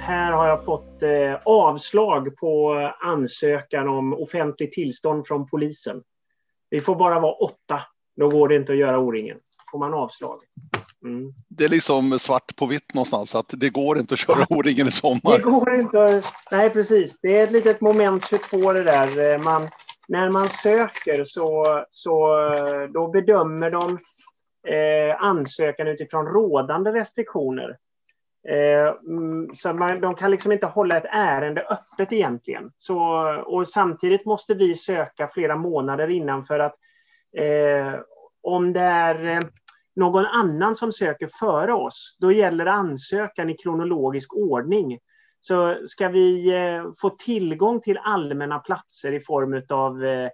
här har jag fått eh, avslag på ansökan om offentligt tillstånd från polisen. Vi får bara vara åtta. Då går det inte att göra O-ringen. får man avslag. Mm. Det är liksom svart på vitt någonstans, att det går inte att köra O-ringen i sommar. Det går inte. Nej, precis. Det är ett litet moment 22 det där. Man, när man söker så, så då bedömer de eh, ansökan utifrån rådande restriktioner. Eh, mm, så man, de kan liksom inte hålla ett ärende öppet egentligen. Så, och samtidigt måste vi söka flera månader innan för att eh, om det är eh, någon annan som söker före oss, då gäller ansökan i kronologisk ordning. Så ska vi eh, få tillgång till allmänna platser i form av eh,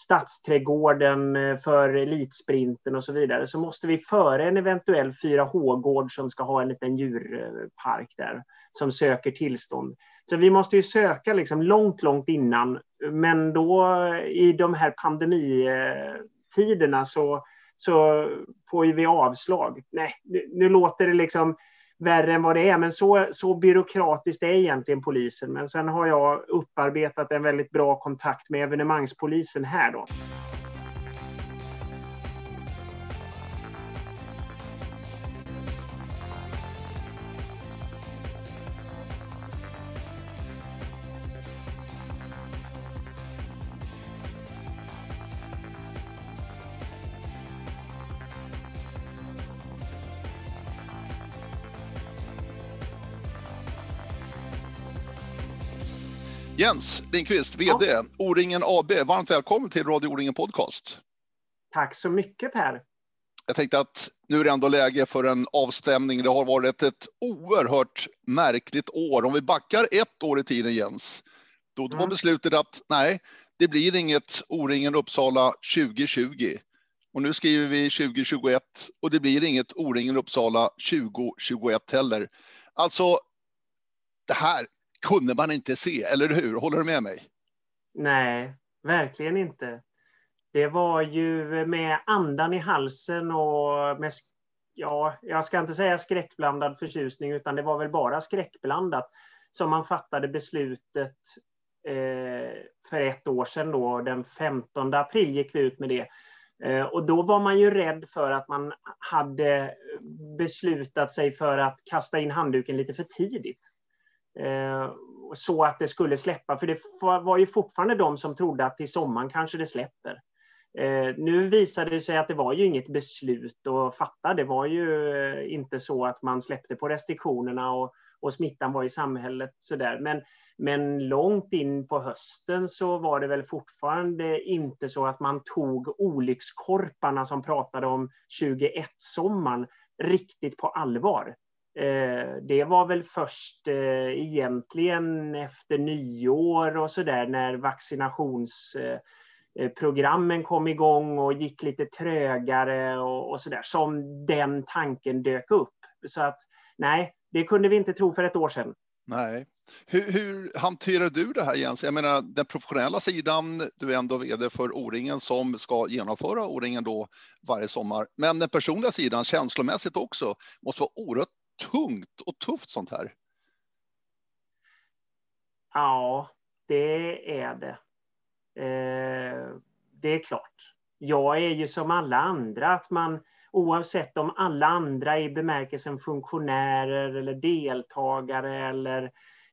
Stadsträdgården eh, för elitsprinten och så vidare, så måste vi före en eventuell 4H-gård som ska ha en liten djurpark där, som söker tillstånd. Så vi måste ju söka liksom långt, långt innan, men då i de här pandemitiderna så, så får vi avslag. Nej, nu, nu låter det liksom värre än vad det är. Men så, så byråkratiskt är egentligen polisen. Men sen har jag upparbetat en väldigt bra kontakt med evenemangspolisen här då. Jens Lindqvist, VD, ja. O-ringen AB. Varmt välkommen till Radio O-ringen Podcast. Tack så mycket Per. Jag tänkte att nu är det ändå läge för en avstämning. Det har varit ett oerhört märkligt år. Om vi backar ett år i tiden Jens, då mm. var beslutet att nej, det blir inget O-ringen Uppsala 2020. Och nu skriver vi 2021 och det blir inget O-ringen Uppsala 2021 heller. Alltså, det här kunde man inte se, eller hur? Håller du med mig? Nej, verkligen inte. Det var ju med andan i halsen och med, ja, jag ska inte säga skräckblandad förtjusning, utan det var väl bara skräckblandat som man fattade beslutet eh, för ett år sedan. Då, den 15 april gick vi ut med det. Eh, och då var man ju rädd för att man hade beslutat sig för att kasta in handduken lite för tidigt. Eh, så att det skulle släppa. För det var ju fortfarande de som trodde att till sommaren kanske det släpper. Eh, nu visade det sig att det var ju inget beslut att fatta. Det var ju eh, inte så att man släppte på restriktionerna och, och smittan var i samhället. Sådär. Men, men långt in på hösten så var det väl fortfarande inte så att man tog olyckskorparna som pratade om 21-sommaren riktigt på allvar. Eh, det var väl först eh, egentligen efter nyår och så där när vaccinationsprogrammen eh, eh, kom igång och gick lite trögare och, och så där som den tanken dök upp. Så att nej, det kunde vi inte tro för ett år sedan. Nej. Hur, hur hanterar du det här Jens? Jag menar den professionella sidan, du är ändå vd för O-ringen som ska genomföra O-ringen då varje sommar. Men den personliga sidan, känslomässigt också, måste vara oerhört tungt och tufft sånt här? Ja, det är det. Eh, det är klart. Jag är ju som alla andra, att man oavsett om alla andra i bemärkelsen funktionärer eller deltagare eller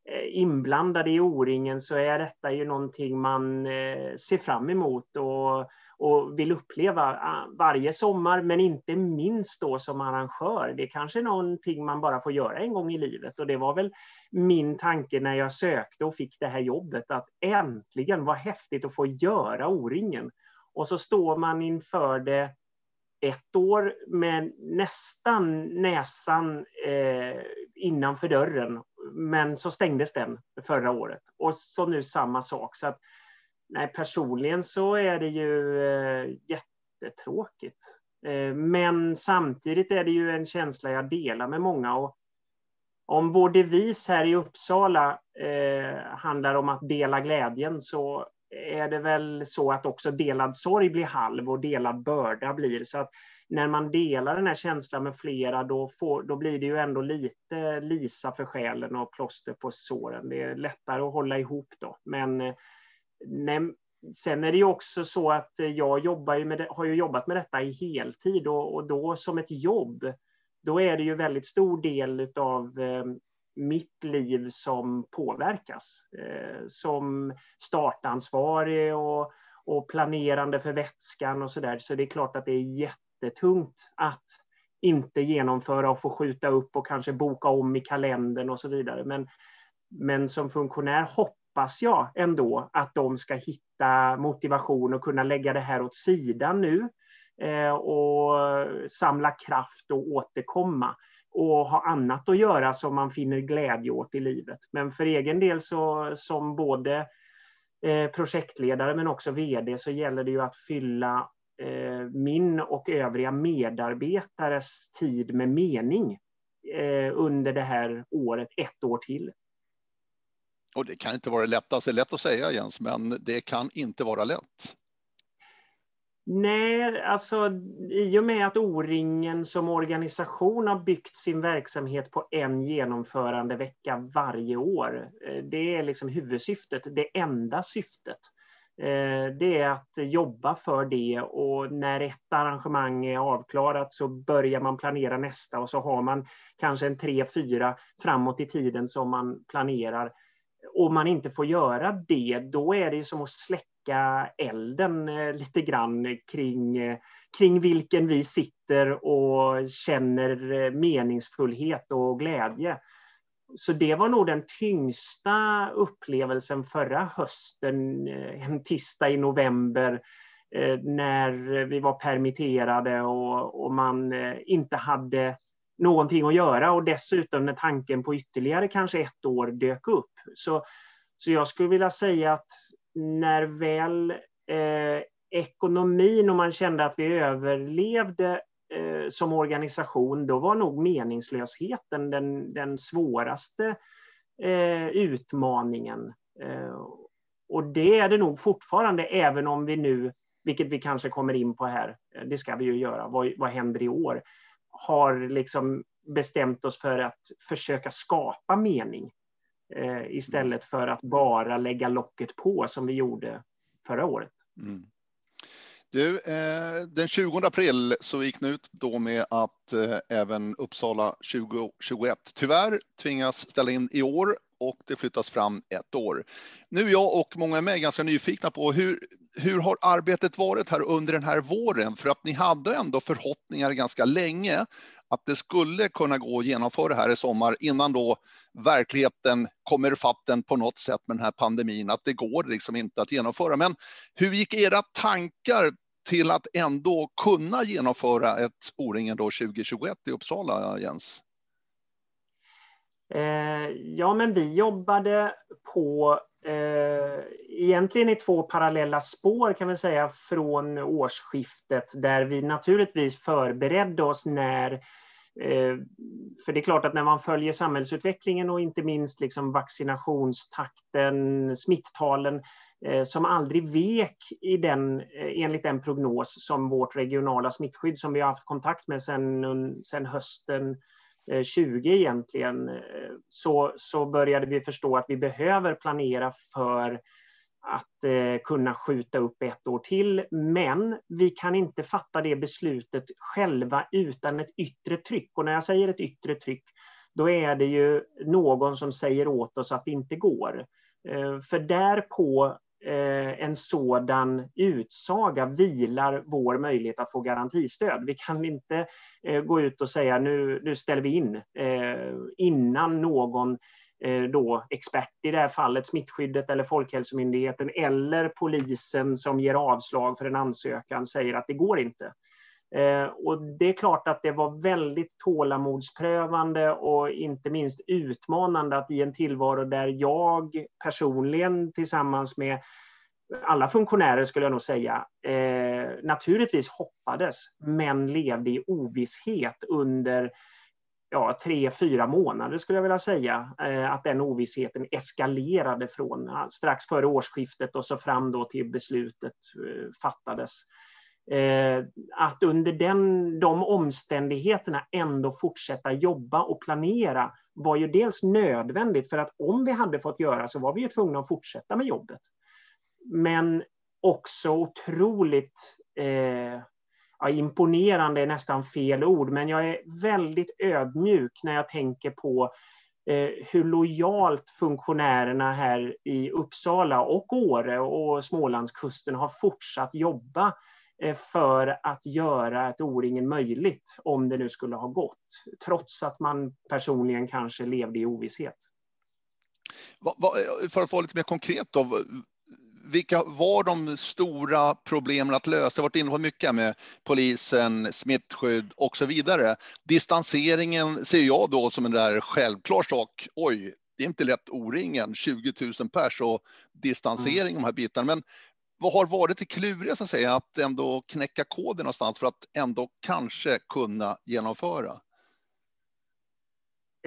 eh, inblandade i O-ringen så är detta ju någonting man eh, ser fram emot och och vill uppleva ah, varje sommar, men inte minst då som arrangör. Det är kanske någonting man bara får göra en gång i livet och det var väl min tanke när jag sökte och fick det här jobbet att äntligen vad häftigt att få göra O-ringen. Och så står man inför det ett år med nästan näsan eh, innanför dörren, men så stängdes den förra året. Och så nu samma sak. Så att nej, personligen så är det ju eh, jättetråkigt. Eh, men samtidigt är det ju en känsla jag delar med många. Och om vår devis här i Uppsala eh, handlar om att dela glädjen så är det väl så att också delad sorg blir halv och delad börda blir. Så att när man delar den här känslan med flera, då, får, då blir det ju ändå lite lisa för själen och plåster på såren. Det är lättare att hålla ihop då. Men eh, nej, sen är det ju också så att jag jobbar med, har ju jobbat med detta i heltid och, och då som ett jobb, då är det ju väldigt stor del av eh, mitt liv som påverkas. Eh, som startansvarig och, och planerande för vätskan och så där. Så det är klart att det är jättetungt att inte genomföra och få skjuta upp och kanske boka om i kalendern och så vidare. Men, men som funktionär hoppas jag ändå att de ska hitta motivation och kunna lägga det här åt sidan nu eh, och samla kraft och återkomma och ha annat att göra som man finner glädje åt i livet. Men för egen del så som både eh, projektledare men också VD så gäller det ju att fylla eh, min och övriga medarbetares tid med mening eh, under det här året, ett år till. Och det kan inte vara lätt, alltså lätt att säga Jens, men det kan inte vara lätt. Nej, alltså i och med att O-ringen som organisation har byggt sin verksamhet på en genomförande vecka varje år. Eh, det är liksom huvudsyftet, det enda syftet. Eh, det är att jobba för det och när ett arrangemang är avklarat så börjar man planera nästa och så har man kanske en tre, fyra framåt i tiden som man planerar. Om man inte får göra det, då är det som att släcka elden eh, lite grann kring, eh, kring vilken vi sitter och känner eh, meningsfullhet och glädje. Så det var nog den tyngsta upplevelsen förra hösten, en tisdag i november, när vi var permitterade och, och man inte hade någonting att göra och dessutom när tanken på ytterligare kanske ett år dök upp. Så, så jag skulle vilja säga att när väl eh, ekonomin och man kände att vi överlevde eh, som organisation, då var nog meningslösheten den, den svåraste eh, utmaningen. Eh, och det är det nog fortfarande, även om vi nu, vilket vi kanske kommer in på här, eh, det ska vi ju göra, vad, vad händer i år? Har liksom bestämt oss för att försöka skapa mening eh, istället för att bara lägga locket på som vi gjorde förra året. Mm. Du, eh, den 20 april så gick ni ut då med att eh, även Uppsala 2021 tyvärr tvingas ställa in i år och det flyttas fram ett år. Nu är jag och många med ganska nyfikna på hur, hur har arbetet varit här under den här våren? För att ni hade ändå förhoppningar ganska länge att det skulle kunna gå att genomföra det här i sommar innan då verkligheten kommer fatten på något sätt med den här pandemin, att det går liksom inte att genomföra. Men hur gick era tankar till att ändå kunna genomföra ett O-ringen 2021 i Uppsala, Jens? Eh, ja, men vi jobbade på eh, egentligen i två parallella spår kan vi säga från årsskiftet där vi naturligtvis förberedde oss när eh, för det är klart att när man följer samhällsutvecklingen och inte minst liksom vaccinationstakten, smitttalen eh, som aldrig vek i den, eh, enligt den prognos som vårt regionala smittskydd som vi har haft kontakt med sedan hösten Eh, 20 egentligen, eh, så, så började vi förstå att vi behöver planera för att eh, kunna skjuta upp ett år till. Men vi kan inte fatta det beslutet själva utan ett yttre tryck. Och när jag säger ett yttre tryck, då är det ju någon som säger åt oss att det inte går. Eh, för därpå Eh, en sådan utsaga vilar vår möjlighet att få garantistöd. Vi kan inte eh, gå ut och säga nu, nu ställer vi in eh, innan någon eh, då expert, i det här fallet smittskyddet eller Folkhälsomyndigheten eller polisen som ger avslag för en ansökan säger att det går inte. Eh, och det är klart att det var väldigt tålamodsprövande och inte minst utmanande att i en tillvaro där jag personligen tillsammans med alla funktionärer skulle jag nog säga, eh, naturligtvis hoppades, men levde i ovisshet under ja, tre, fyra månader skulle jag vilja säga. Eh, att den ovissheten eskalerade från strax före årsskiftet och så fram då till beslutet eh, fattades. Eh, att under den, de omständigheterna ändå fortsätta jobba och planera var ju dels nödvändigt för att om vi hade fått göra så var vi ju tvungna att fortsätta med jobbet. Men också otroligt eh, ja, imponerande är nästan fel ord, men jag är väldigt ödmjuk när jag tänker på eh, hur lojalt funktionärerna här i Uppsala och Åre och Smålandskusten har fortsatt jobba för att göra ett O-ringen möjligt, om det nu skulle ha gått, trots att man personligen kanske levde i ovisshet. För att vara lite mer konkret då, vilka var de stora problemen att lösa? Jag har varit inne på mycket med polisen, smittskydd och så vidare. Distanseringen ser jag då som en där självklar sak. Oj, det är inte lätt O-ringen, 20 000 pers och distansering mm. de här bitarna. Men vad har varit det kluriga så att säga att ändå knäcka koden någonstans för att ändå kanske kunna genomföra?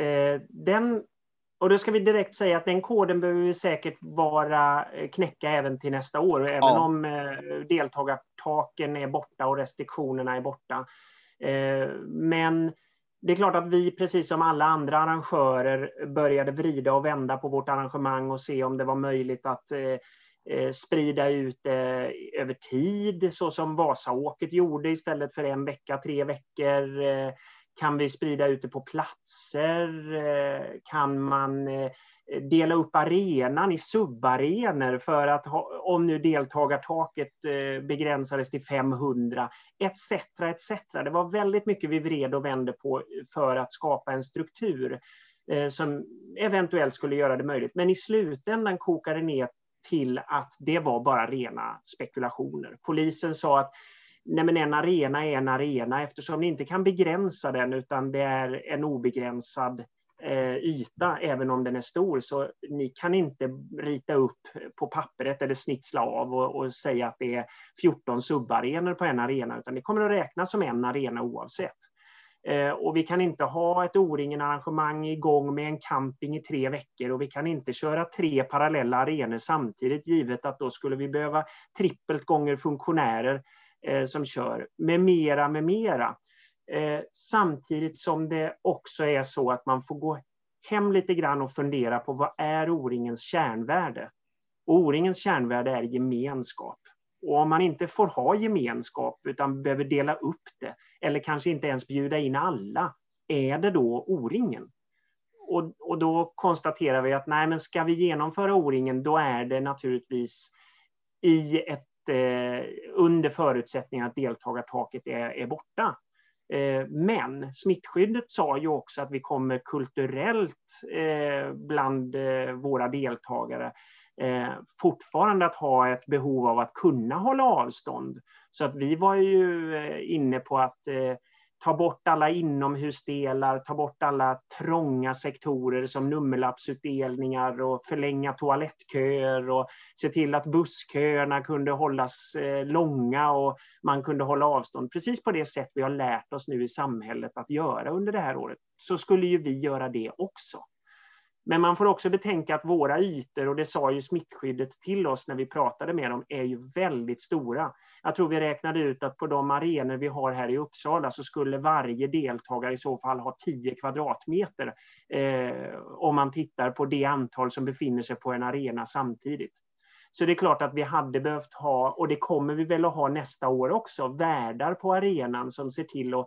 Eh, den och då ska vi direkt säga att den koden behöver vi säkert vara eh, knäcka även till nästa år, även ja. om eh, deltagartaken är borta och restriktionerna är borta. Eh, men det är klart att vi, precis som alla andra arrangörer, började vrida och vända på vårt arrangemang och se om det var möjligt att Eh, sprida ut det över tid, så som Vasaåket gjorde istället för en vecka, tre veckor eh, kan vi sprida ut det på platser? Kan man dela upp arenan i subarenor för att ha, om nu deltagartaket begränsades till 500 etc. etc. Det var väldigt mycket vi vred och vände på för att skapa en struktur som eventuellt skulle göra det möjligt. Men i slutändan kokade det ner till att det var bara rena spekulationer. Polisen sa att nej men en arena är en arena eftersom ni inte kan begränsa den utan det är en obegränsad eh, yta även om den är stor. Så ni kan inte rita upp på pappret eller snitsla av och, och säga att det är 14 subarenor på en arena utan det kommer att räknas som en arena oavsett. Eh, och vi kan inte ha ett O-ringen-arrangemang igång med en camping i tre veckor och vi kan inte köra tre parallella arenor samtidigt givet att då skulle vi behöva trippelt gånger funktionärer eh, som kör, med mera, med mera. Eh, samtidigt som det också är så att man får gå hem lite grann och fundera på vad är O-ringens kärnvärde? O-ringens kärnvärde är gemenskap. Och om man inte får ha gemenskap utan behöver dela upp det, eller kanske inte ens bjuda in alla, är det då O-ringen? Och, och då konstaterar vi att nej, men ska vi genomföra O-ringen, då är det naturligtvis i ett eh, under förutsättning att deltagartaket är, är borta. Eh, men smittskyddet sa ju också att vi kommer kulturellt eh, bland eh, våra deltagare Eh, fortfarande att ha ett behov av att kunna hålla avstånd. Så att vi var ju eh, inne på att eh, ta bort alla inomhusdelar, ta bort alla trånga sektorer som nummerlappsutdelningar och förlänga toalettköer och se till att bussköerna kunde hållas långa och man kunde hålla avstånd. Precis på det sätt vi har lärt oss nu i samhället att göra under det här året, så skulle ju vi göra det också. Men man får också betänka att våra ytor, och det sa ju smittskyddet till oss när vi pratade med dem, är ju väldigt stora. Jag tror vi räknade ut att på de arenor vi har här i Uppsala så skulle varje deltagare i så fall ha 10 kvadratmeter eh, om man tittar på det antal som befinner sig på en arena samtidigt. Så det är klart att vi hade behövt ha, och det kommer vi väl att ha nästa år också, värdar på arenan som ser till att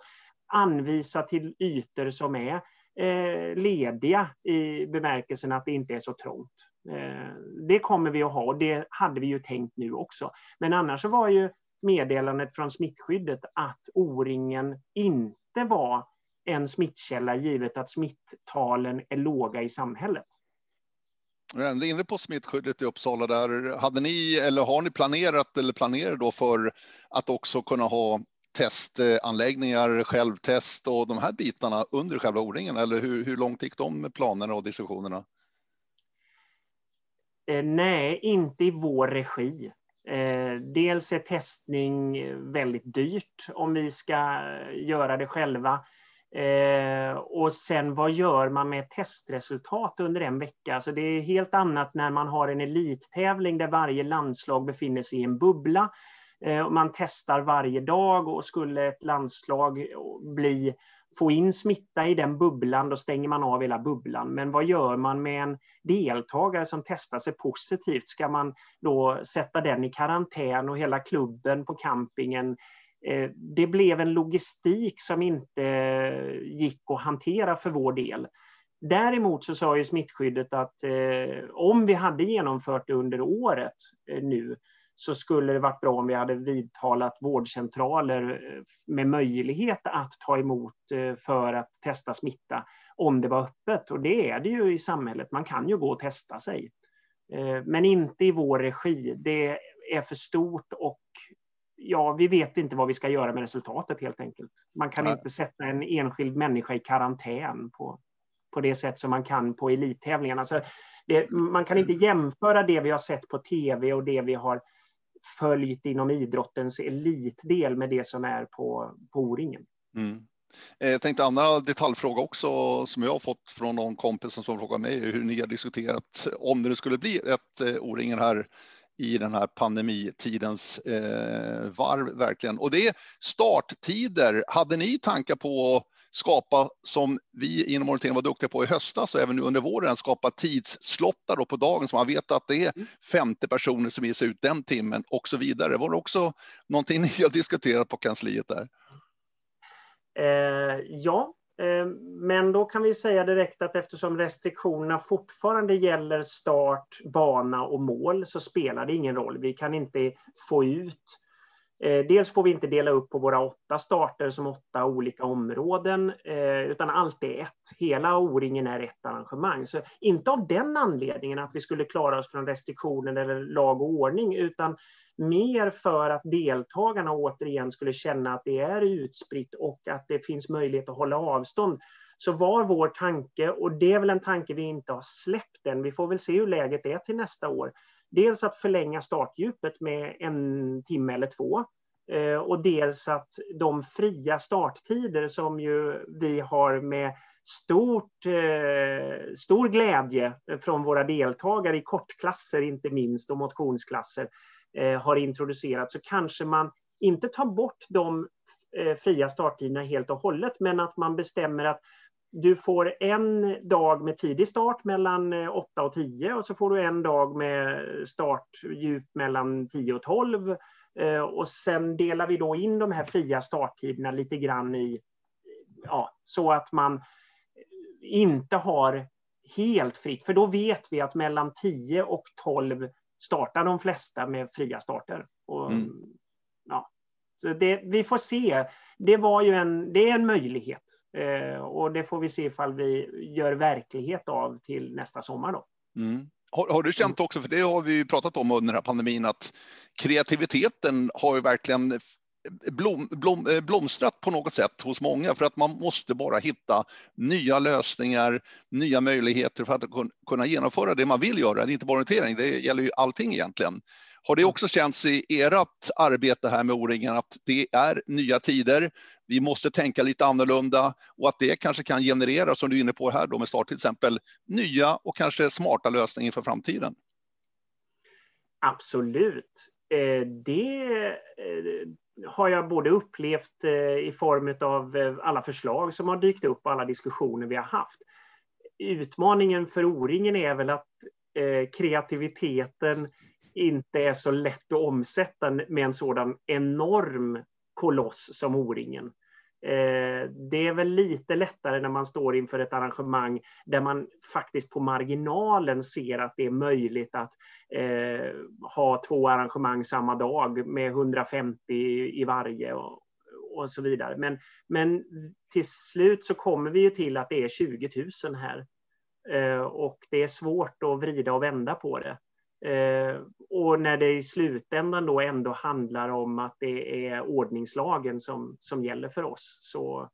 anvisa till ytor som är eh, Eh, lediga i bemärkelsen att det inte är så trångt. Eh, det kommer vi att ha och det hade vi ju tänkt nu också. Men annars så var ju meddelandet från smittskyddet att O-ringen inte var en smittkälla givet att smitttalen är låga i samhället. Jag är inne på smittskyddet i Uppsala där. Hade ni eller har ni planerat eller planerar då för att också kunna ha testanläggningar, självtest och de här bitarna under själva O-ringen? Eller hur, hur långt gick de med planerna och diskussionerna? Eh, nej, inte i vår regi. Eh, dels är testning väldigt dyrt om vi ska göra det själva. Eh, och sen vad gör man med testresultat under en vecka? Alltså det är helt annat när man har en elittävling där varje landslag befinner sig i en bubbla Eh, man testar varje dag och skulle ett landslag bli, få in smitta i den bubblan, då stänger man av hela bubblan. Men vad gör man med en deltagare som testar sig positivt? Ska man då sätta den i karantän och hela klubben på campingen eh, det blev en logistik som inte gick att hantera för vår del. Däremot så sa ju smittskyddet att eh, om vi hade genomfört det under året eh, nu så skulle det varit bra om vi hade vidtalat vårdcentraler eh, med möjlighet att ta emot eh, för att testa smitta om det var öppet. Och det är det ju i samhället, man kan ju gå och testa sig. Eh, men inte i vår regi. Det är för stort och ja, vi vet inte vad vi ska göra med resultatet helt enkelt. Man kan Nej. inte sätta en enskild människa i karantän på, på det sätt som man kan på elittävlingarna. Alltså, det, man kan inte jämföra det vi har sett på tv och det vi har följt inom idrottens elitdel med det som är på, på O-ringen. Mm. Eh, jag tänkte andra detaljfråga också som jag har fått från någon kompis som frågar mig hur ni har diskuterat om det skulle bli ett eh, O-ringen här i den här pandemitidens eh, varv verkligen. Och det är starttider. Hade ni tankar på att skapa, som vi inom orientering var duktiga på i höstas och även nu under våren, skapa tidsslottar då på dagen så man vet att det är 50 personer som ger sig ut den timmen och så vidare. Var det också någonting ni har diskuterat på kansliet där? Eh, ja, Eh, men då kan vi säga direkt att eftersom restriktionerna fortfarande gäller start, bana och mål så spelar det ingen roll. Vi kan inte få ut Eh, dels får vi inte dela upp på våra åtta starter som åtta olika områden, eh, utan allt är ett. Hela O-ringen är ett arrangemang. Så inte av den anledningen att vi skulle klara oss från restriktioner eller lag och ordning, utan mer för att deltagarna återigen skulle känna att det är utspritt och att det finns möjlighet att hålla avstånd. Så var vår tanke, och det är väl en tanke vi inte har släppt än, vi får väl se hur läget är till nästa år. Dels att förlänga startdjupet med en timme eller två. Eh, och dels att de fria starttider som ju vi har med stort, eh, stor glädje från våra deltagare i kortklasser inte minst och motionsklasser Eh, har introducerats så kanske man inte tar bort de eh, fria starttiderna helt och hållet, men att man bestämmer att du får en dag med tidig start mellan 8 eh, och 10 och så får du en dag med startdjup mellan 10 och 12. Och sen delar vi då in de här fria starttiderna lite grann i, ja, så att man inte har helt fritt, för då vet vi att mellan 10 och 12 startar de flesta med fria starter. Och, mm. ja, så det, vi får se. Det, var ju en, det är en möjlighet eh, Eh, och det får vi se ifall vi gör verklighet av till nästa sommar. Då. Mm. Har, har, du känt också, för det har vi pratat om under den här pandemin, att kreativiteten har ju verkligen blom, blom, eh, blomstrat på något sätt hos många för att man måste bara hitta nya lösningar, nya möjligheter för att kunna genomföra det man vill göra. Det är inte bara orientering, det gäller ju allting egentligen. Har det också känts i ert arbete här med O-ringen att det är nya tider, vi måste tänka lite annorlunda och att det kanske kan generera, som du är inne på här då med start till exempel, nya och kanske smarta lösningar för framtiden? Absolut. Eh, det, eh, har jag både upplevt eh, i form av alla förslag som har dykt upp och alla diskussioner vi har haft. Utmaningen för O-ringen är väl att kreativiteten inte är så lätt att omsätta med en sådan enorm koloss som O-ringen. Eh, det är väl lite lättare när man står inför ett arrangemang där man faktiskt på marginalen ser att det är möjligt att eh, ha två arrangemang samma dag med 150 i varje och, så vidare. Men, men till slut så kommer vi ju till att det är 20 000 här. Eh, och det är svårt att vrida och vända på det. Eh, och när det i slutändan då ändå handlar om att det är ordningslagen som, som gäller för oss så,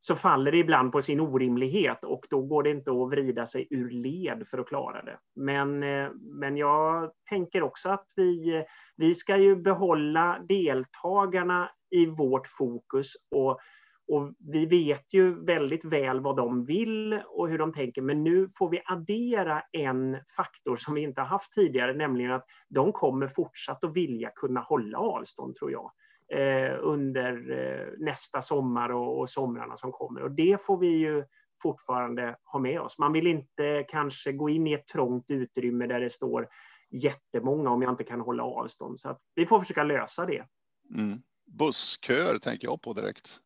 så faller det ibland på sin orimlighet och då går det inte att vrida sig ur led för att klara det. Men, eh, men jag tänker också att vi, vi ska ju behålla deltagarna i vårt fokus och och vi vet ju väldigt väl vad de vill och hur de tänker, men nu får vi addera en faktor som vi inte har haft tidigare, nämligen att de kommer fortsatt att vilja kunna hålla avstånd, tror jag, eh, under eh, nästa sommar och, och somrarna som kommer. Och det får vi ju fortfarande ha med oss. Man vill inte kanske gå in i ett trångt utrymme där det står jättemånga om jag inte kan hålla avstånd. Så vi får försöka lösa det. Mm. Bussköer tänker jag på direkt.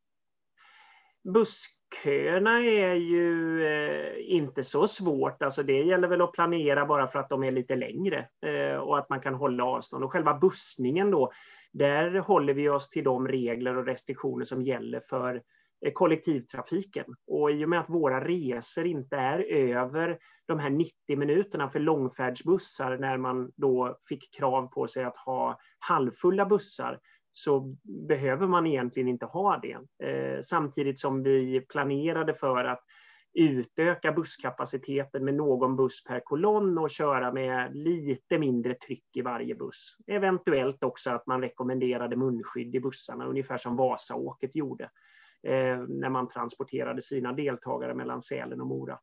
Bussköerna är ju eh, inte så svårt. Alltså det gäller väl att planera bara för att de är lite längre eh, och att man kan hålla avstånd. Och själva bussningen då, där håller vi oss till de regler och restriktioner som gäller för eh, kollektivtrafiken. Och i och med att våra resor inte är över de här 90 minuterna för långfärdsbussar när man då fick krav på sig att ha halvfulla bussar så behöver man egentligen inte ha det. Eh, samtidigt som vi planerade för att utöka busskapaciteten med någon buss per kolonn och köra med lite mindre tryck i varje buss. Eventuellt också att man rekommenderade munskydd i bussarna, ungefär som Vasaåket gjorde eh, när man transporterade sina deltagare mellan Sälen och Mora.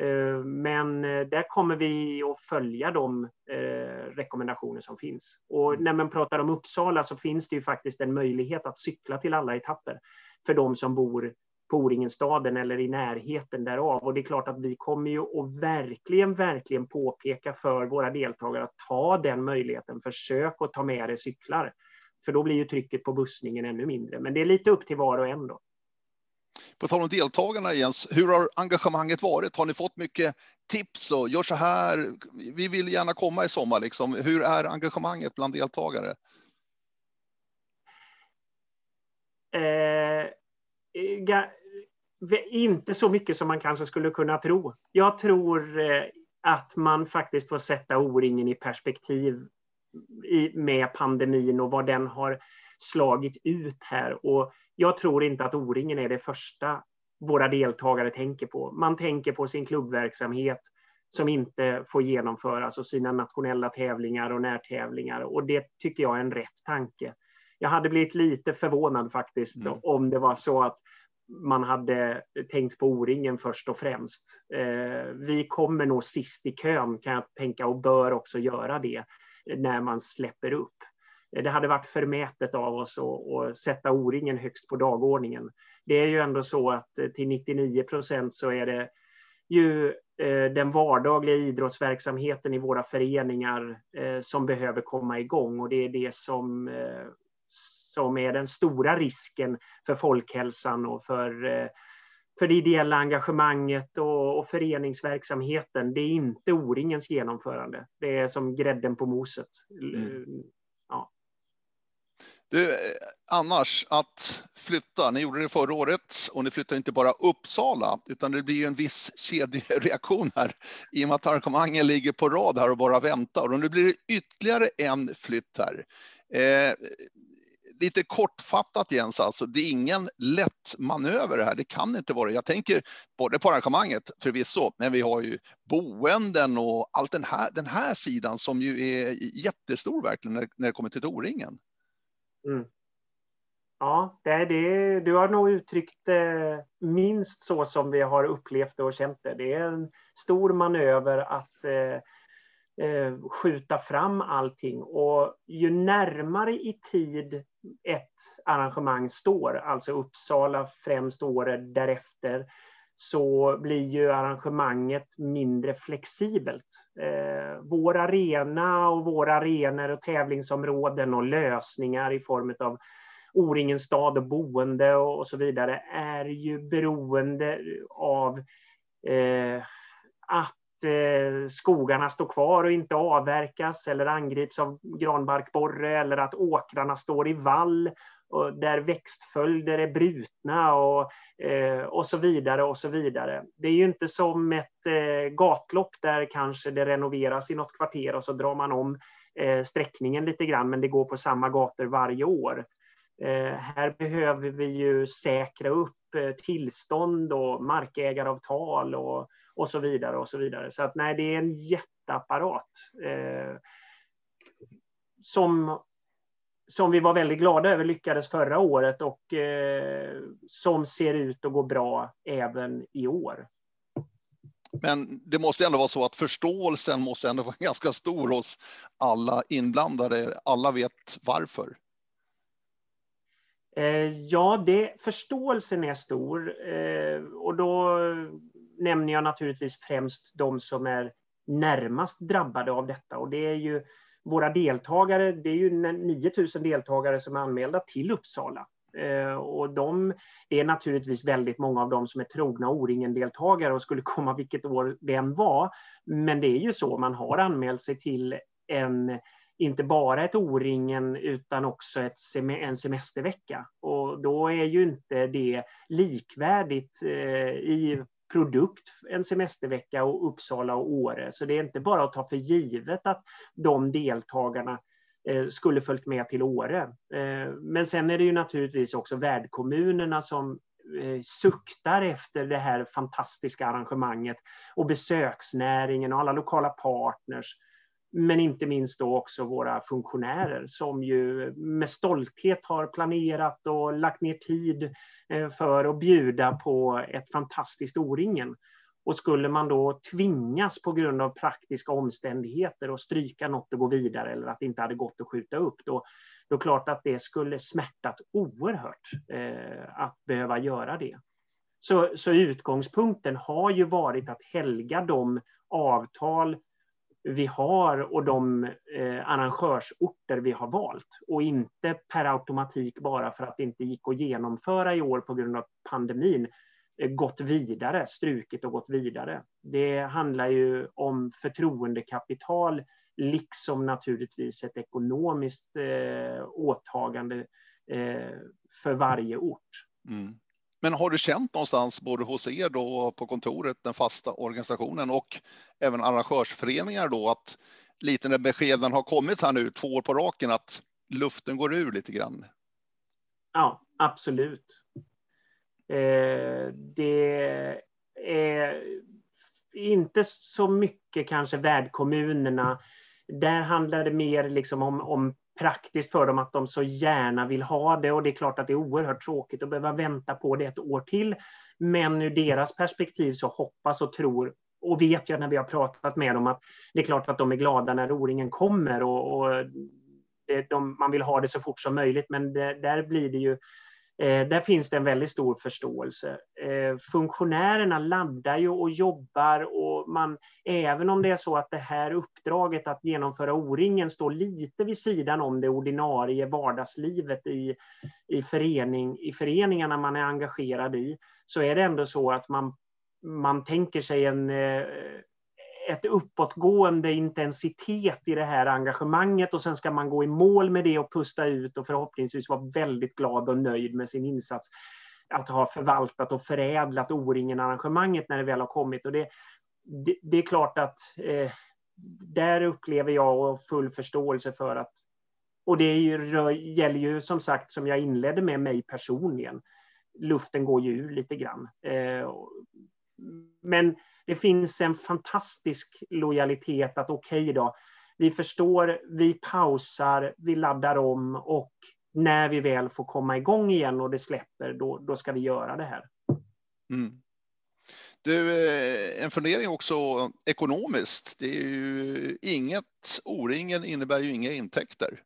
Eh, men eh, där kommer vi att följa de eh, rekommendationer som finns. Och mm. när man pratar om Uppsala så finns det ju faktiskt en möjlighet att cykla till alla etapper för de som bor på Oringenstaden eller i närheten därav. Och det är klart att vi kommer ju att verkligen, verkligen påpeka för våra deltagare att ta den möjligheten. Försök att ta med er cyklar. För då blir ju trycket på bussningen ännu mindre. Men det är lite upp till var och en då. På tal om deltagarna Jens, hur har engagemanget varit? Har ni fått mycket tips och gör så här? Vi vill gärna komma i sommar. Liksom. Hur är engagemanget bland deltagare? Eh, inte så mycket som man kanske skulle kunna tro. Jag tror eh, att man faktiskt får sätta O-ringen i perspektiv med pandemin och vad den har slagit ut här. Och jag tror inte att O-ringen är det första våra deltagare tänker på. Man tänker på sin klubbverksamhet som inte får genomföras och sina nationella tävlingar och närtävlingar. Och det tycker jag är en rätt tanke. Jag hade blivit lite förvånad faktiskt mm. om det var så att man hade tänkt på O-ringen först och främst. Eh, vi kommer nog sist i kön kan jag tänka och bör också göra det när man släpper upp det hade varit förmätet av oss att, sätta O-ringen högst på dagordningen. Det är ju ändå så att eh, till 99 procent så är det ju eh, den vardagliga idrottsverksamheten i våra föreningar eh, som behöver komma igång och det är det som, som är den stora risken för folkhälsan och för, för det ideella engagemanget och, och föreningsverksamheten. Det är inte O-ringens genomförande. Det är som grädden på moset. Mm. Du, eh, annars att flytta, ni gjorde det förra året och ni flyttar inte bara Uppsala utan det blir en viss kedjereaktion här i och med att arrangemangen ligger på rad här och bara väntar och nu blir det ytterligare en flytt här. Eh, lite kortfattat Jens, alltså, det är ingen lätt manöver det här. Det kan inte vara Jag tänker både på arrangemanget förvisso, men vi har ju boenden och allt den här, den här sidan som ju är jättestor verkligen när, när det kommer till O-ringen. Mm. Ja, det är det. du har nog uttryckt det minst så som vi har upplevt det och känt det. Det är en stor manöver att eh, eh, skjuta fram allting. Och ju närmare i tid ett arrangemang står, alltså Uppsala främst året därefter, så blir ju arrangemanget mindre flexibelt. Eh, vår arena och våra arenor och tävlingsområden och lösningar i form av O-Ringen stad och boende och, och, så vidare är ju beroende av eh, att eh, skogarna står kvar och inte avverkas eller angrips av granbarkborre eller att åkrarna står i vall och där växtföljder är brutna och, eh, och så vidare. och så vidare. Det är ju inte som ett eh, gatlopp där kanske det renoveras i något kvarter och så drar man om eh, sträckningen lite grann, men det går på samma gator varje år. Eh, här behöver vi ju säkra upp eh, tillstånd och markägaravtal och, och så vidare. och Så vidare. Så att nej, det är en jätteapparat. Eh, som som vi var väldigt glada över lyckades förra året och eh, som ser ut att gå bra även i år. Men det måste ändå vara så att förståelsen måste ändå vara ganska stor hos alla inblandade. Alla vet varför. Eh, ja, det, förståelsen är stor eh, och då nämner jag naturligtvis främst de som är närmast drabbade av detta och det är ju våra deltagare. Det är ju 9000 deltagare som är anmälda till Uppsala eh, och de är naturligtvis väldigt många av dem som är trogna O-ringen-deltagare och skulle komma vilket år det än var. Men det är ju så, man har anmält sig till en inte bara ett O-ringen utan också ett en semestervecka. Och då är ju inte det likvärdigt eh, i produkt en semestervecka och Uppsala och Åre. Så det är inte bara att ta för givet att de deltagarna eh, skulle följt med till Åre. Eh, men sen är det ju naturligtvis också värdkommunerna som eh, suktar efter det här fantastiska arrangemanget och besöksnäringen och alla lokala partners men inte minst då också våra funktionärer som ju med stolthet har planerat och lagt ner tid eh, för att bjuda på ett fantastiskt O-ringen. Och skulle man då tvingas på grund av praktiska omständigheter att stryka något och gå vidare eller att det inte hade gått att skjuta upp, då, då klart att det skulle smärtat oerhört eh, att behöva göra det. Så, så utgångspunkten har ju varit att helga de avtal vi har och de eh, arrangörsorter vi har valt och inte per automatik bara för att det inte gick att genomföra i år på grund av pandemin eh, gått vidare, strukit och gått vidare. Det handlar ju om förtroendekapital liksom naturligtvis ett ekonomiskt eh, åtagande eh, för varje ort. Mm. Men har du känt någonstans, både hos er då på kontoret, den fasta organisationen och även arrangörsföreningar då, att lite när beskeden har kommit här nu två år på raken, att luften går ur lite grann? Ja, absolut. Eh, det är inte så mycket kanske värdkommunerna. Där handlar det mer liksom om, om praktiskt för dem att de så gärna vill ha det och det är klart att det är oerhört tråkigt att behöva vänta på det ett år till. Men ur deras perspektiv så hoppas och tror och vet jag när vi har pratat med dem att det är klart att de är glada när oringen kommer och, och det, de, man vill ha det så fort som möjligt men det, där blir det ju Eh, där finns det en väldigt stor förståelse. Eh, funktionärerna laddar ju och jobbar och man, även om det är så att det här uppdraget att genomföra O-ringen står lite vid sidan om det ordinarie vardagslivet i, i, förening, i föreningarna man är engagerad i, så är det ändå så att man, man tänker sig en eh, ett uppåtgående intensitet i det här engagemanget och sen ska man gå i mål med det och pusta ut och förhoppningsvis vara väldigt glad och nöjd med sin insats. Att ha förvaltat och förädlat O-ringen-arrangemanget när det väl har kommit. Och det, det, det är klart att eh, där upplever jag full förståelse för att och det ju, gäller ju som sagt, som jag inledde med, mig personligen. Luften går ju ur lite grann. Eh, men det finns en fantastisk lojalitet att okej okay då, vi förstår, vi pausar, vi laddar om och när vi väl får komma igång igen och det släpper, då, då ska vi göra det här. Mm. Du, eh, en fundering också ekonomiskt. Det är ju inget, O-ringen innebär ju inga intäkter.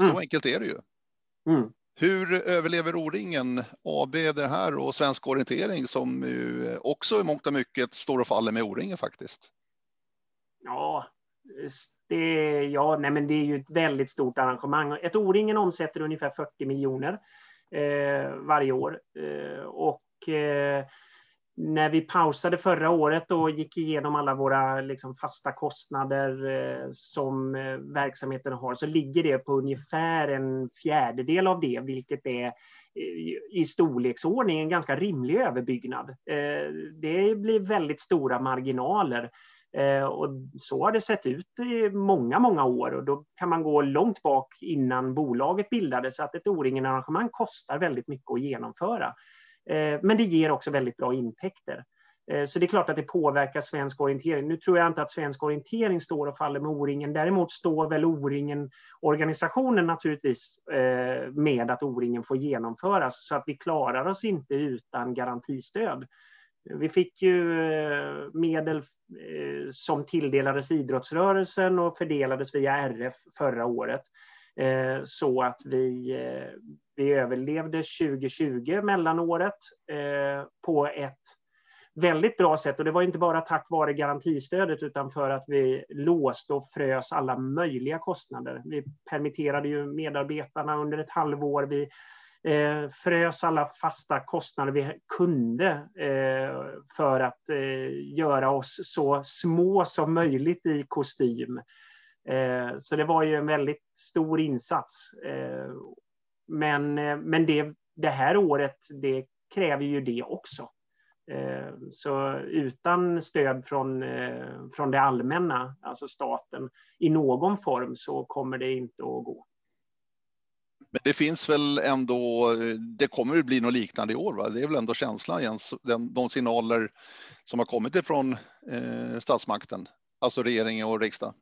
Så mm. enkelt är det ju. Mm. Hur överlever O-ringen AB det här och Svensk Orientering som ju också i mångt och mycket står och faller med O-ringen faktiskt? Ja, det, ja nej men det är ju ett väldigt stort arrangemang. Ett O-ringen omsätter ungefär 40 miljoner eh, varje år. Eh, och eh, när vi pausade förra året och gick igenom alla våra liksom, fasta kostnader eh, som eh, verksamheten har så ligger det på ungefär en fjärdedel av det, vilket är eh, i storleksordning en ganska rimlig överbyggnad. Eh, det blir väldigt stora marginaler. Eh, och så har det sett ut i många, många år och då kan man gå långt bak innan bolaget bildades att ett O-ringen-arrangemang kostar väldigt mycket att genomföra. Eh, men det ger också väldigt bra intäkter. Eh, så det är klart att det påverkar svensk orientering. Nu tror jag inte att svensk orientering står och faller med O-ringen. Däremot står väl O-ringen-organisationen naturligtvis eh, med att O-ringen får genomföras så att vi klarar oss inte utan garantistöd. Vi fick ju medel som tilldelades idrottsrörelsen och fördelades via RF förra året Eh, så att vi, eh, vi överlevde 2020 mellanåret eh, på ett väldigt bra sätt. Och det var inte bara tack vare garantistödet utan för att vi låste och frös alla möjliga kostnader. Vi permitterade ju medarbetarna under ett halvår. Vi eh, frös alla fasta kostnader vi kunde eh, för att eh, göra oss så små som möjligt i kostym. Eh, så det var ju en väldigt stor insats. Eh, men eh, men det, det här året, det kräver ju det också. Eh, så utan stöd från, eh, från det allmänna, alltså staten, i någon form så kommer det inte att gå. Men det finns väl ändå, det kommer att bli något liknande i år, va? det är väl ändå känslan Jens, de signaler som har kommit ifrån eh, statsmakten, alltså regering och riksdag?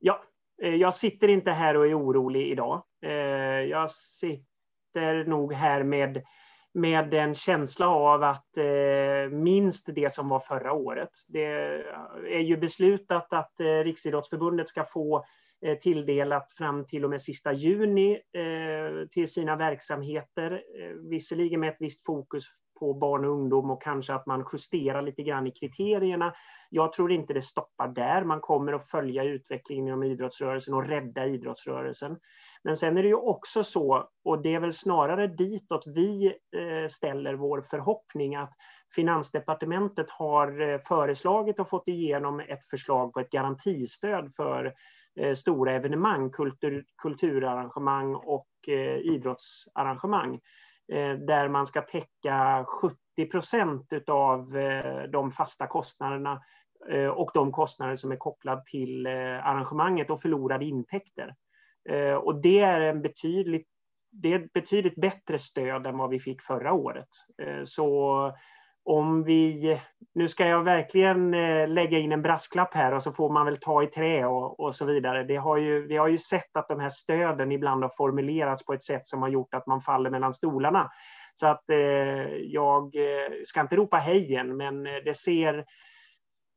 Ja, eh, jag sitter inte här och är orolig idag. Eh, jag sitter nog här med med en känsla av att eh, minst det som var förra året. Det är ju beslutat att Riksidrottsförbundet ska få tilldelat fram till och med sista juni till sina verksamheter. Visserligen med ett visst fokus på barn och ungdom och kanske att man justerar lite grann i kriterierna. Jag tror inte det stoppar där. Man kommer att följa utvecklingen inom idrottsrörelsen och rädda idrottsrörelsen. Men sen är det ju också så, och det är väl snarare ditåt vi eh, ställer vår förhoppning, att Finansdepartementet har eh, föreslagit och fått igenom ett förslag på ett garantistöd för eh, stora evenemang, kultur, kulturarrangemang och idrottsarrangemang Eh, där man ska täcka 70 procent av eh, de fasta kostnaderna eh, och de kostnader som är kopplade till arrangemanget och förlorade intäkter. Och det är, en betydligt, det är ett betydligt bättre stöd än vad vi fick förra året. Så om vi, nu ska jag verkligen eh, lägga in en brasklapp här och så får man väl ta i trä och, och så vidare. Det har ju, vi har ju sett att de här stöden ibland har formulerats på ett sätt som har gjort att man faller mellan stolarna. Så att eh, jag ska inte ropa hejen, men det ser...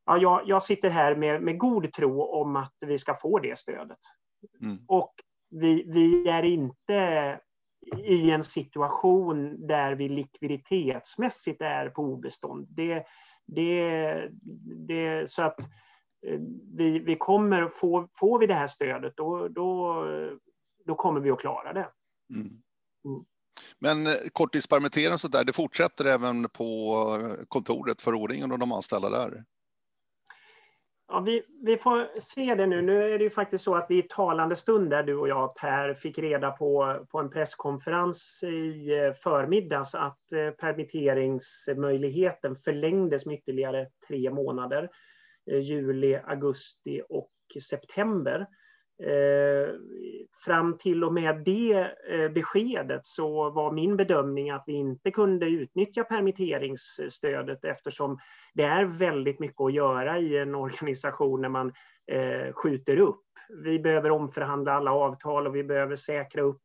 Ja, jag, jag sitter här med, med god tro om att vi ska få det stödet. Mm. Och vi, vi är inte i en situation där vi likviditetsmässigt är på obestånd. Det, det, det, så att eh, vi, vi kommer, får, får vi det här stödet, då, då, då kommer vi att klara det. Mm. Mm. Men eh, korttidspermittering och så där, det fortsätter även på kontoret för O-ringen och de anställda där? Ja, vi, vi får se det nu. Nu är det ju faktiskt så att vi i talande stund där du och jag Per fick reda på, på en presskonferens i eh, förmiddags att eh, permitteringsmöjligheten förlängdes med ytterligare tre månader. Eh, juli, augusti och september. Eh, fram till och med det eh, beskedet så var min bedömning att vi inte kunde utnyttja permitteringsstödet eftersom det är väldigt mycket att göra i en organisation när man eh, skjuter upp. Vi behöver omförhandla alla avtal och vi behöver säkra upp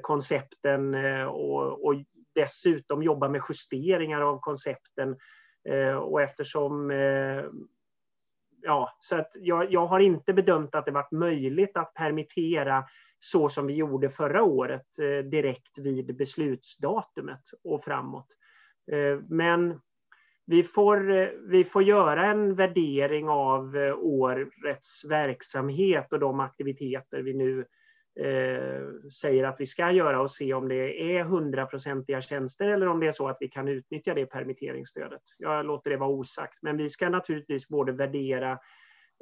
koncepten och dessutom jobba med justeringar av koncepten. Och eftersom ja, så att jag, jag har inte bedömt att det varit möjligt att permittera så som vi gjorde förra året eh, direkt vid beslutsdatumet och framåt. Eh, men vi får, eh, vi får göra en värdering av eh, årets verksamhet och de aktiviteter vi nu eh, säger att vi ska göra och se om det är hundraprocentiga tjänster eller om det är så att vi kan utnyttja det permitteringsstödet. Jag låter det vara osagt, men vi ska naturligtvis både värdera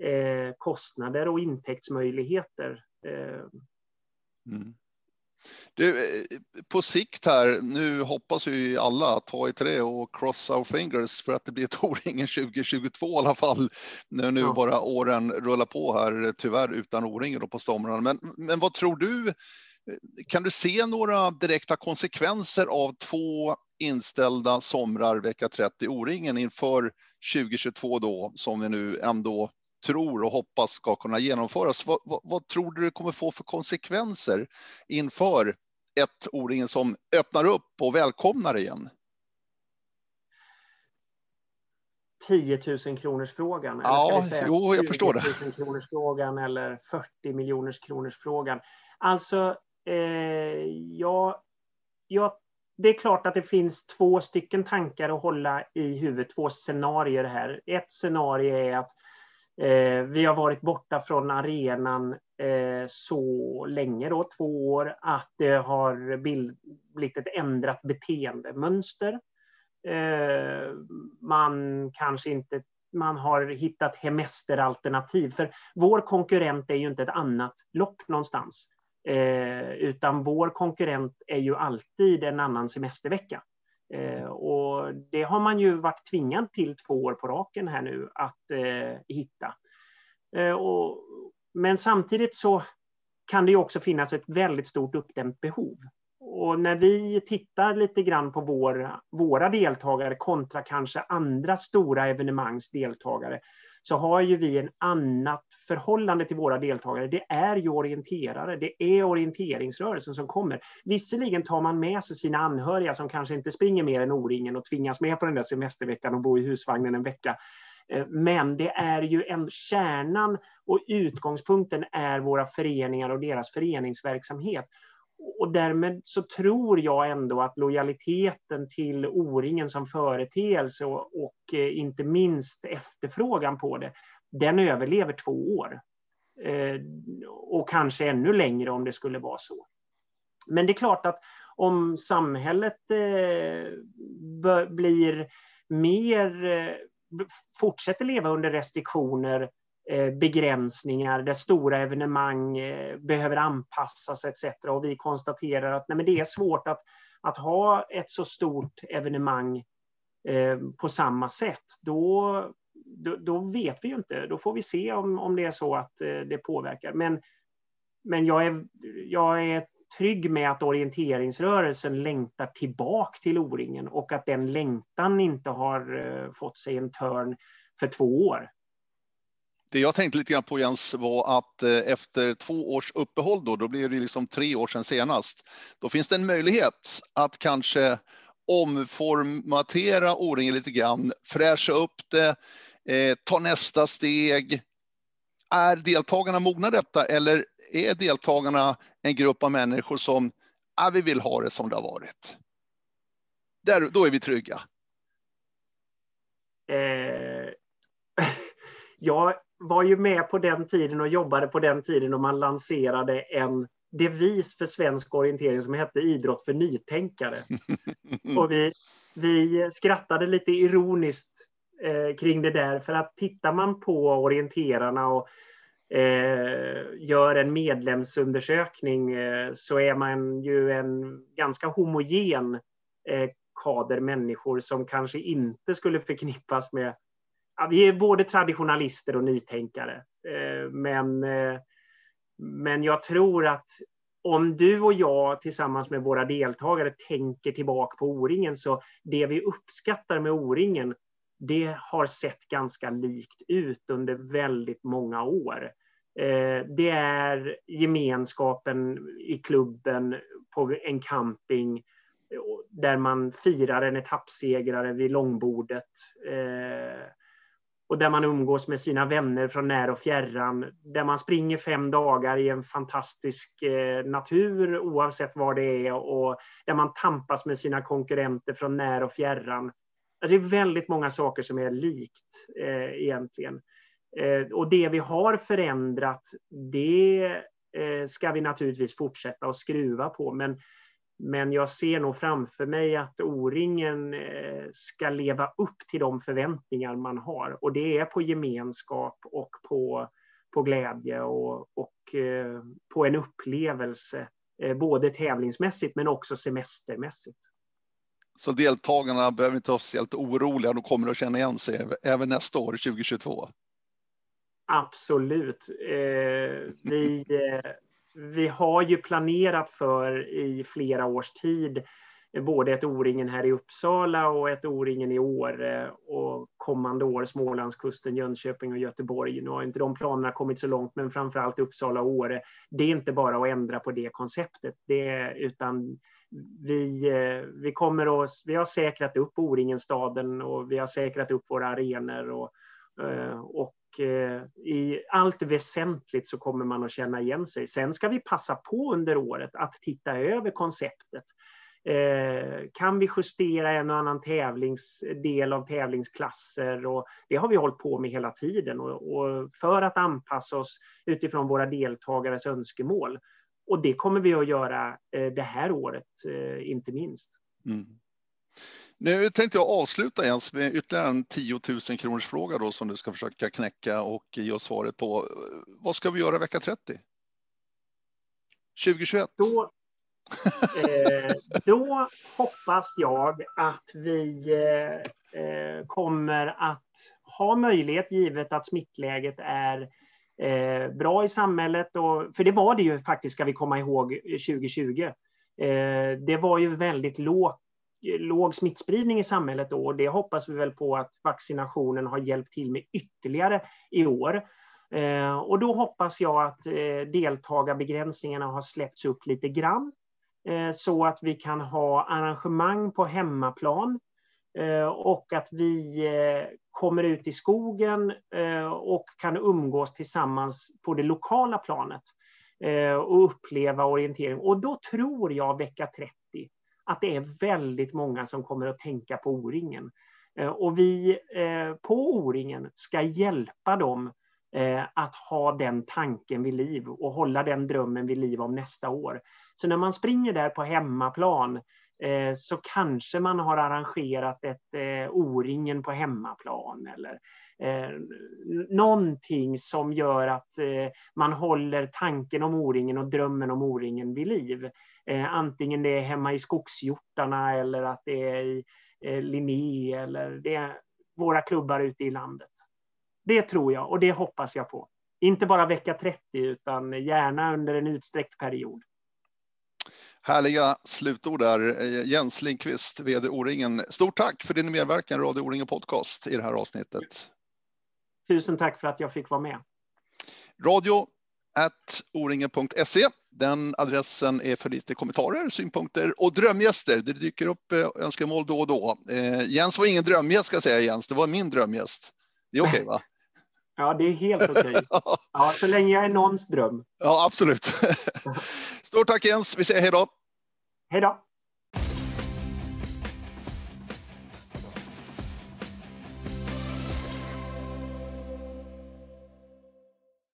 eh, kostnader och intäktsmöjligheter. Eh. Mm. Du, eh, på sikt här, nu hoppas vi alla att ta i trä och cross our fingers för att det blir ett O-ringen 2022 i alla fall. När nu ja. bara åren rullar på här, tyvärr utan O-ringen på somrarna. Men, men vad tror du Kan du se några direkta konsekvenser av två inställda somrar vecka 30 O-ringen inför 2022 då, som vi nu ändå tror och hoppas ska kunna genomföras. Vad, vad, vad tror du det kommer få för konsekvenser inför ett O-ringen som öppnar upp och välkomnar igen? 10 000 kronors frågan? Ja, eller ska vi säga jo, jag förstår det. 000 kronors frågan eller 40 miljoners kronors frågan. Alltså, eh, ja, ja, det är klart att det finns två stycken tankar att hålla i huvudet, två scenarier här. Ett scenario är att eh, vi har varit borta från arenan eh, så länge, då, två år, att det har blivit ett ändrat beteendemönster. Eh, man kanske inte man har hittat hemesteralternativ. För vår konkurrent är ju inte ett annat lopp någonstans. Eh, utan vår konkurrent är ju alltid en annan semestervecka. Eh, det har man ju varit tvingad till två år på raken här nu att eh, hitta. Eh, och, men samtidigt så kan det ju också finnas ett väldigt stort uppdämt behov. Och när vi tittar lite grann på vår, våra deltagare kontra kanske andra stora evenemangs deltagare så har ju vi en annat förhållande till våra deltagare. Det är ju orienterare, det är orienteringsrörelsen som kommer. Visserligen tar man med sig sina anhöriga som kanske inte springer mer än O-ringen och tvingas med på den där semesterveckan och bo i husvagnen en vecka. Eh, men det är ju en kärnan och utgångspunkten är våra föreningar och deras föreningsverksamhet och därmed så tror jag ändå att lojaliteten till O-ringen som företeelse och, och eh, inte minst efterfrågan på det, den överlever två år. Eh, och kanske ännu längre om det skulle vara så. Men det är klart att om samhället eh, blir mer, eh, fortsätter leva under restriktioner Eh, Eh, begränsningar där stora evenemang eh, behöver anpassas etc. Och vi konstaterar att nej, men det är svårt att, att ha ett så stort evenemang eh, på samma sätt. Då, då, då, vet vi ju inte. Då får vi se om, om det är så att det påverkar. Men, men jag, är, jag är trygg med att orienteringsrörelsen längtar tillbaka till O-ringen och att den längtan inte har fått sig en törn för två år. Det jag tänkte lite grann på Jens var att eh, efter två års uppehåll då, då blir det liksom tre år sedan senast. Då finns det en möjlighet att kanske omformatera O-ringen lite grann, fräscha upp det, eh, ta nästa steg. Är deltagarna mogna detta eller är deltagarna en grupp av människor som ah, vi vill ha det som det har varit? Där, då är vi trygga. Eh, jag var ju med på den tiden och jobbade på den tiden och man lanserade en devis för svensk orientering som hette Idrott för nytänkare. och vi, vi skrattade lite ironiskt eh, kring det där, för att tittar man på orienterarna och eh, gör en medlemsundersökning eh, så är man ju en ganska homogen eh, kader människor som kanske inte skulle förknippas med ja, vi är både traditionalister och nytänkare. Eh, men, eh, men jag tror att om du och jag tillsammans med våra deltagare tänker tillbaka på O-ringen så det vi uppskattar med O-ringen det har sett ganska likt ut under väldigt många år. Eh, det är gemenskapen i klubben på en camping eh, där man firar en etappsegrare vid långbordet eh, och där man umgås med sina vänner från när och fjärran, där man springer fem dagar i en fantastisk eh, natur oavsett var det är och där man tampas med sina konkurrenter från när och fjärran. Alltså det är väldigt många saker som är likt eh, egentligen. Eh, och det vi har förändrat, det eh, ska vi naturligtvis fortsätta att skruva på, men men jag ser nog framför mig att O-ringen eh, ska leva upp till de förväntningar man har. Och det är på gemenskap och på, på glädje och, och eh, på en upplevelse. Eh, både tävlingsmässigt men också semestermässigt. Så deltagarna behöver inte vara speciellt oroliga, de kommer att känna igen sig även nästa år, 2022? Absolut. vi vi har ju planerat för i flera års tid eh, både ett O-ringen här i Uppsala och ett O-ringen i Åre eh, och kommande år Smålandskusten, Jönköping och Göteborg. Nu har inte de planerna kommit så långt, men framförallt Uppsala och Åre. Det är inte bara att ändra på det konceptet, det, utan vi, eh, vi, kommer att, vi har säkrat upp O-ringen-staden och vi har säkrat upp våra arenor och, och och eh, i allt väsentligt så kommer man att känna igen sig. Sen ska vi passa på under året att titta över konceptet. Eh, kan vi justera en och annan tävlingsdel av tävlingsklasser? Och det har vi hållit på med hela tiden och för att anpassa oss utifrån våra deltagares önskemål. Och det kommer vi att göra eh, det här året, eh, inte minst. Mm. Nu tänkte jag avsluta Jens med ytterligare en 10 000 kronors fråga då som du ska försöka knäcka och ge oss svaret på. Vad ska vi göra vecka 30? 2021? Då, eh, då hoppas jag att vi eh, eh, kommer att ha möjlighet, givet att smittläget är eh, bra i samhället, och, för det var det ju faktiskt, ska vi komma ihåg, 2020. Eh, det var ju väldigt lågt Eh, låg smittspridning i samhället då och det hoppas vi väl på att vaccinationen har hjälpt till med ytterligare i år. Eh, och då hoppas jag att eh, deltagarbegränsningarna har släppts upp lite grann så att vi kan ha arrangemang på hemmaplan och att vi kommer ut i skogen och kan umgås tillsammans på det lokala planet och uppleva orientering. Och då tror jag vecka 30 att det är väldigt många som kommer att tänka på O-ringen. Eh, och vi eh, på O-ringen ska hjälpa dem eh, att ha den tanken vid liv och hålla den drömmen vid liv om nästa år. Så när man springer där på hemmaplan så kanske man har arrangerat ett O-ringen på hemmaplan eller någonting som gör att man håller tanken om O-ringen och drömmen om O-ringen vid liv. Eh, antingen det är hemma i skogshjortarna eller att det är i eh, Linné eller det är våra klubbar ute i landet. Det tror jag och det hoppas jag på. Inte bara vecka 30 utan gärna under en utsträckt period. Härliga slutord där. Eh, Jens Lindqvist, VD O-ringen. Stort tack för din medverkan i Radio O-ringen Podcast i det här avsnittet. Tusen tack för att jag fick vara med. Radio oringen.se. Den adressen är för lite kommentarer, synpunkter och drömgäster. Det dyker upp eh, önskemål då och då. Eh, Jens var ingen drömgäst ska jag säga Jens, det var min drömgäst. Det är okej okay, va? Ja, det är helt okej. Okay. Ja, så länge jag är någons dröm. Ja, absolut. Stort tack Jens, vi säger hej då. Hej då.